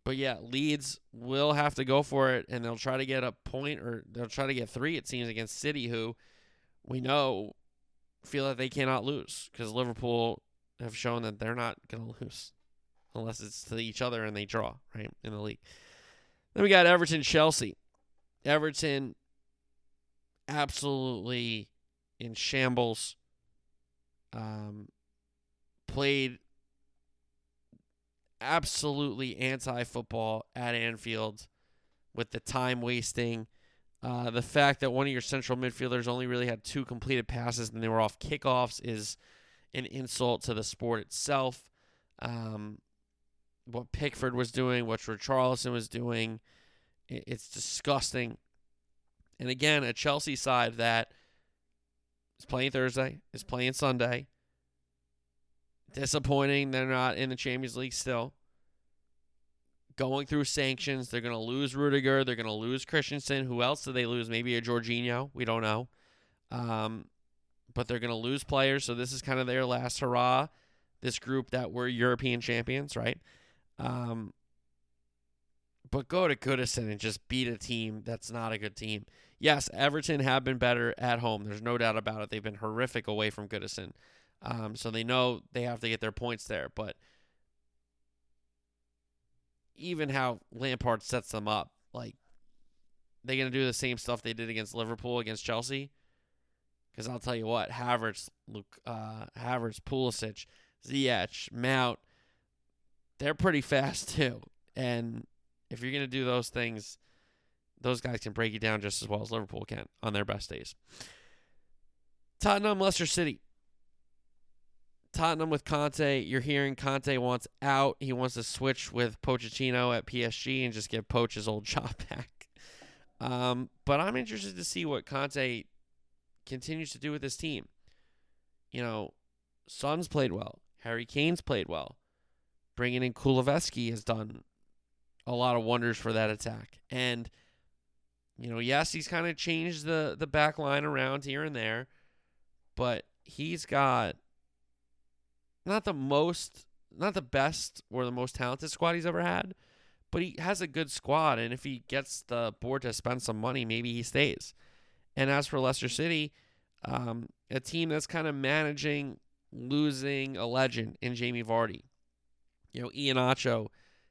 but yeah, Leeds will have to go for it, and they'll try to get a point, or they'll try to get three. It seems against City, who we know feel that they cannot lose because Liverpool have shown that they're not going to lose unless it's to each other and they draw right in the league. Then we got Everton Chelsea. Everton absolutely in shambles. Um, played absolutely anti football at Anfield with the time wasting. Uh, the fact that one of your central midfielders only really had two completed passes and they were off kickoffs is an insult to the sport itself. Um, what Pickford was doing, what Richarlison was doing. It's disgusting. And again, a Chelsea side that is playing Thursday, is playing Sunday. Disappointing. They're not in the Champions League still. Going through sanctions. They're going to lose Rudiger. They're going to lose Christensen. Who else do they lose? Maybe a Jorginho. We don't know. Um, but they're going to lose players. So this is kind of their last hurrah. This group that were European champions, right? Um, but go to Goodison and just beat a team that's not a good team. Yes, Everton have been better at home. There's no doubt about it. They've been horrific away from Goodison. Um, so they know they have to get their points there. But even how Lampard sets them up, like they're gonna do the same stuff they did against Liverpool against Chelsea? Because I'll tell you what, Havertz, Luke, uh, Havertz, Pulisic, Ziyech, Mount, they're pretty fast (laughs) too. And if you're gonna do those things, those guys can break you down just as well as Liverpool can on their best days. Tottenham, Leicester City. Tottenham with Conte. You're hearing Conte wants out. He wants to switch with Pochettino at PSG and just get Poch's old (laughs) job back. Um, but I'm interested to see what Conte continues to do with this team. You know, Son's played well. Harry Kane's played well. Bringing in Kulusevski has done a lot of wonders for that attack. And you know, yes, he's kind of changed the the back line around here and there, but he's got not the most, not the best or the most talented squad he's ever had, but he has a good squad. And if he gets the board to spend some money, maybe he stays. And as for Leicester City, um, a team that's kind of managing losing a legend in Jamie Vardy. You know, Iheanacho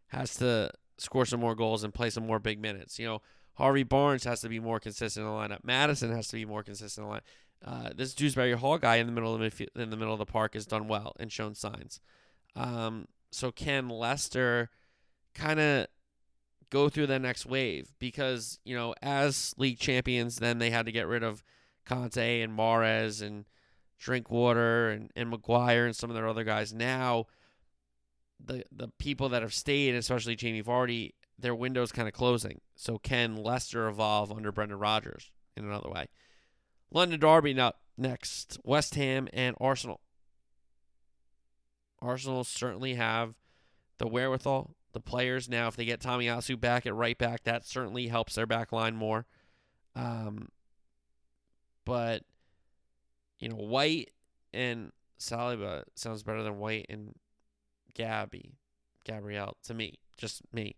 has to score some more goals and play some more big minutes. You know, Harvey Barnes has to be more consistent in the lineup. Maddison has to be more consistent in the lineup. Uh, this Dewsbury Hall guy in the middle of the in the middle of the park has done well and shown signs. Um, so can Leicester kind of go through the next wave? Because you know, as league champions, then they had to get rid of Kanté and Mahrez and Drinkwater and, and Maguire and some of their other guys. Now, the the people that have stayed, especially Jamie Vardy, their window's kind of closing. So can Leicester evolve under Brendan Rodgers in another way? London Derby now next. West Ham and Arsenal. Arsenal certainly have the wherewithal, the players. Now, if they get Tomiyasu back at right back, that certainly helps their back line more. Um, but you know, White and Saliba sounds better than White and Gabby, Gabrielle to me, just me.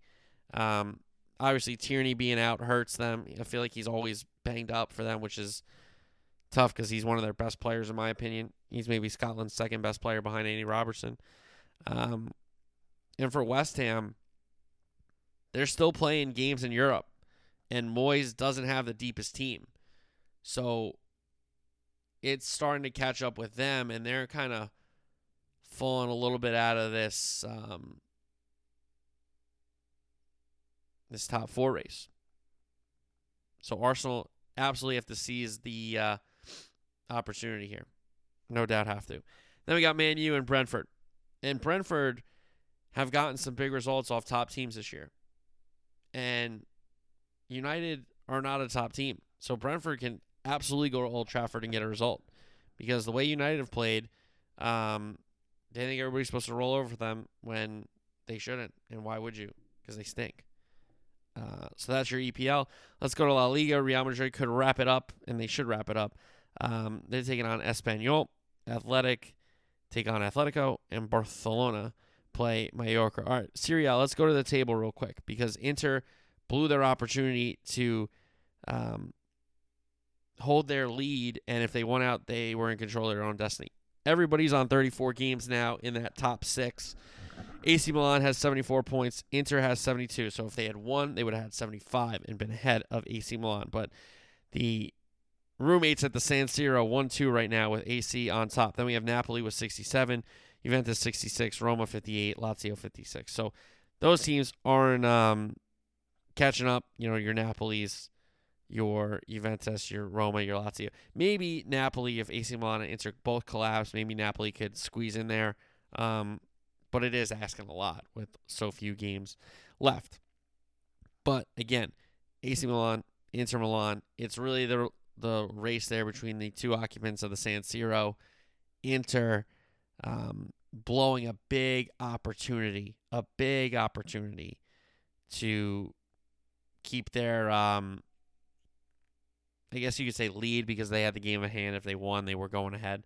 Um, obviously Tierney being out hurts them. I feel like he's always banged up for them, which is tough because he's one of their best players in my opinion. He's maybe Scotland's second best player behind Andy Robertson. Um, and for West Ham, they're still playing games in Europe, and Moyes doesn't have the deepest team, so it's starting to catch up with them, and they're kind of falling a little bit out of this um, this top four race. So Arsenal absolutely have to seize the uh, opportunity here. No doubt have to. Then we got Man U and Brentford. And Brentford have gotten some big results off top teams this year. And United are not a top team. So Brentford can absolutely go to Old Trafford and get a result. Because the way United have played, um, they think everybody's supposed to roll over for them when they shouldn't. And why would you? Because they stink. Uh, so that's your EPL. Let's go to La Liga. Real Madrid could wrap it up, and they should wrap it up. Um, they're taking on Espanyol. Athletic take on Atletico, and Barcelona play Mallorca. All right, Serie A, let's go to the table real quick because Inter blew their opportunity to um, hold their lead, and if they won out, they were in control of their own destiny. Everybody's on 34 games now in that top six. AC Milan has 74 points. Inter has 72. So if they had won, they would have had 75 and been ahead of AC Milan. But the roommates at the San Siro 1 2 right now with AC on top. Then we have Napoli with 67, Juventus 66, Roma 58, Lazio 56. So those teams aren't um, catching up. You know, your Napoli's, your Juventus, your Roma, your Lazio. Maybe Napoli, if AC Milan and Inter both collapse, maybe Napoli could squeeze in there. Um, but it is asking a lot with so few games left. But again, AC Milan, Inter Milan, it's really the the race there between the two occupants of the San Siro. Inter um, blowing a big opportunity, a big opportunity to keep their, um, I guess you could say lead because they had the game of hand. If they won, they were going ahead.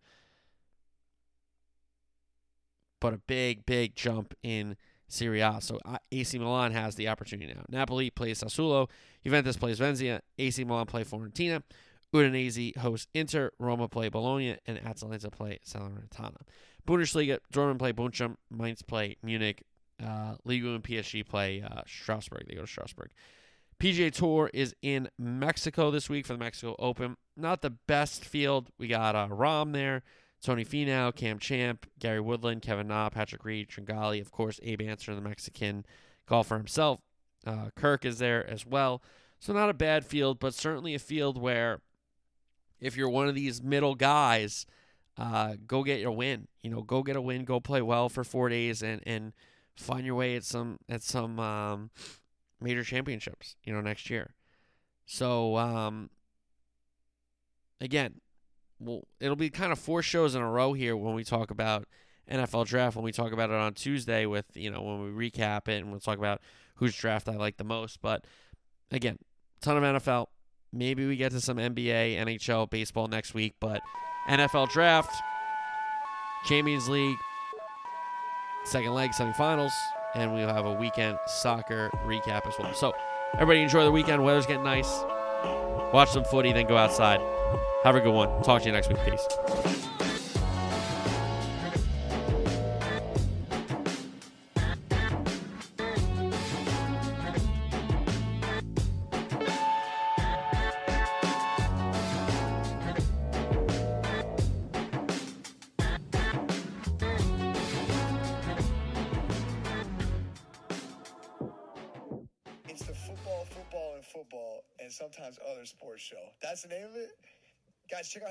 But a big, big jump in Serie A. So AC Milan has the opportunity now. Napoli plays Sassuolo. Juventus plays Venezia. AC Milan play Fiorentina. Udinese host Inter, Roma play Bologna, and Atalanta play Salernitana. Bundesliga, Dortmund play Bochum, Mainz play Munich, uh, Liga and PSG play uh, Strasbourg. They go to Strasbourg. PGA Tour is in Mexico this week for the Mexico Open. Not the best field. We got uh, Rahm there, Tony Finau, Cam Champ, Gary Woodland, Kevin Na, Patrick Reed, Tringale, of course, Abe Ancer, the Mexican golfer himself. Uh, Kirk is there as well. So not a bad field, but certainly a field where if you're one of these middle guys, uh, go get your win. You know, go get a win, go play well for four days, and and find your way at some at some um, major championships. You know, next year. So um, again, well, it'll be kind of four shows in a row here when we talk about NFL draft. When we talk about it on Tuesday, with you know when we recap it, and we'll talk about whose draft I like the most. But again, ton of NFL. Maybe we get to some NBA, NHL, baseball next week, but NFL draft, Champions League, second leg semifinals, and we'll have a weekend soccer recap as well. So, everybody enjoy the weekend. Weather's getting nice. Watch some footy, then go outside. Have a good one. Talk to you next week. Peace.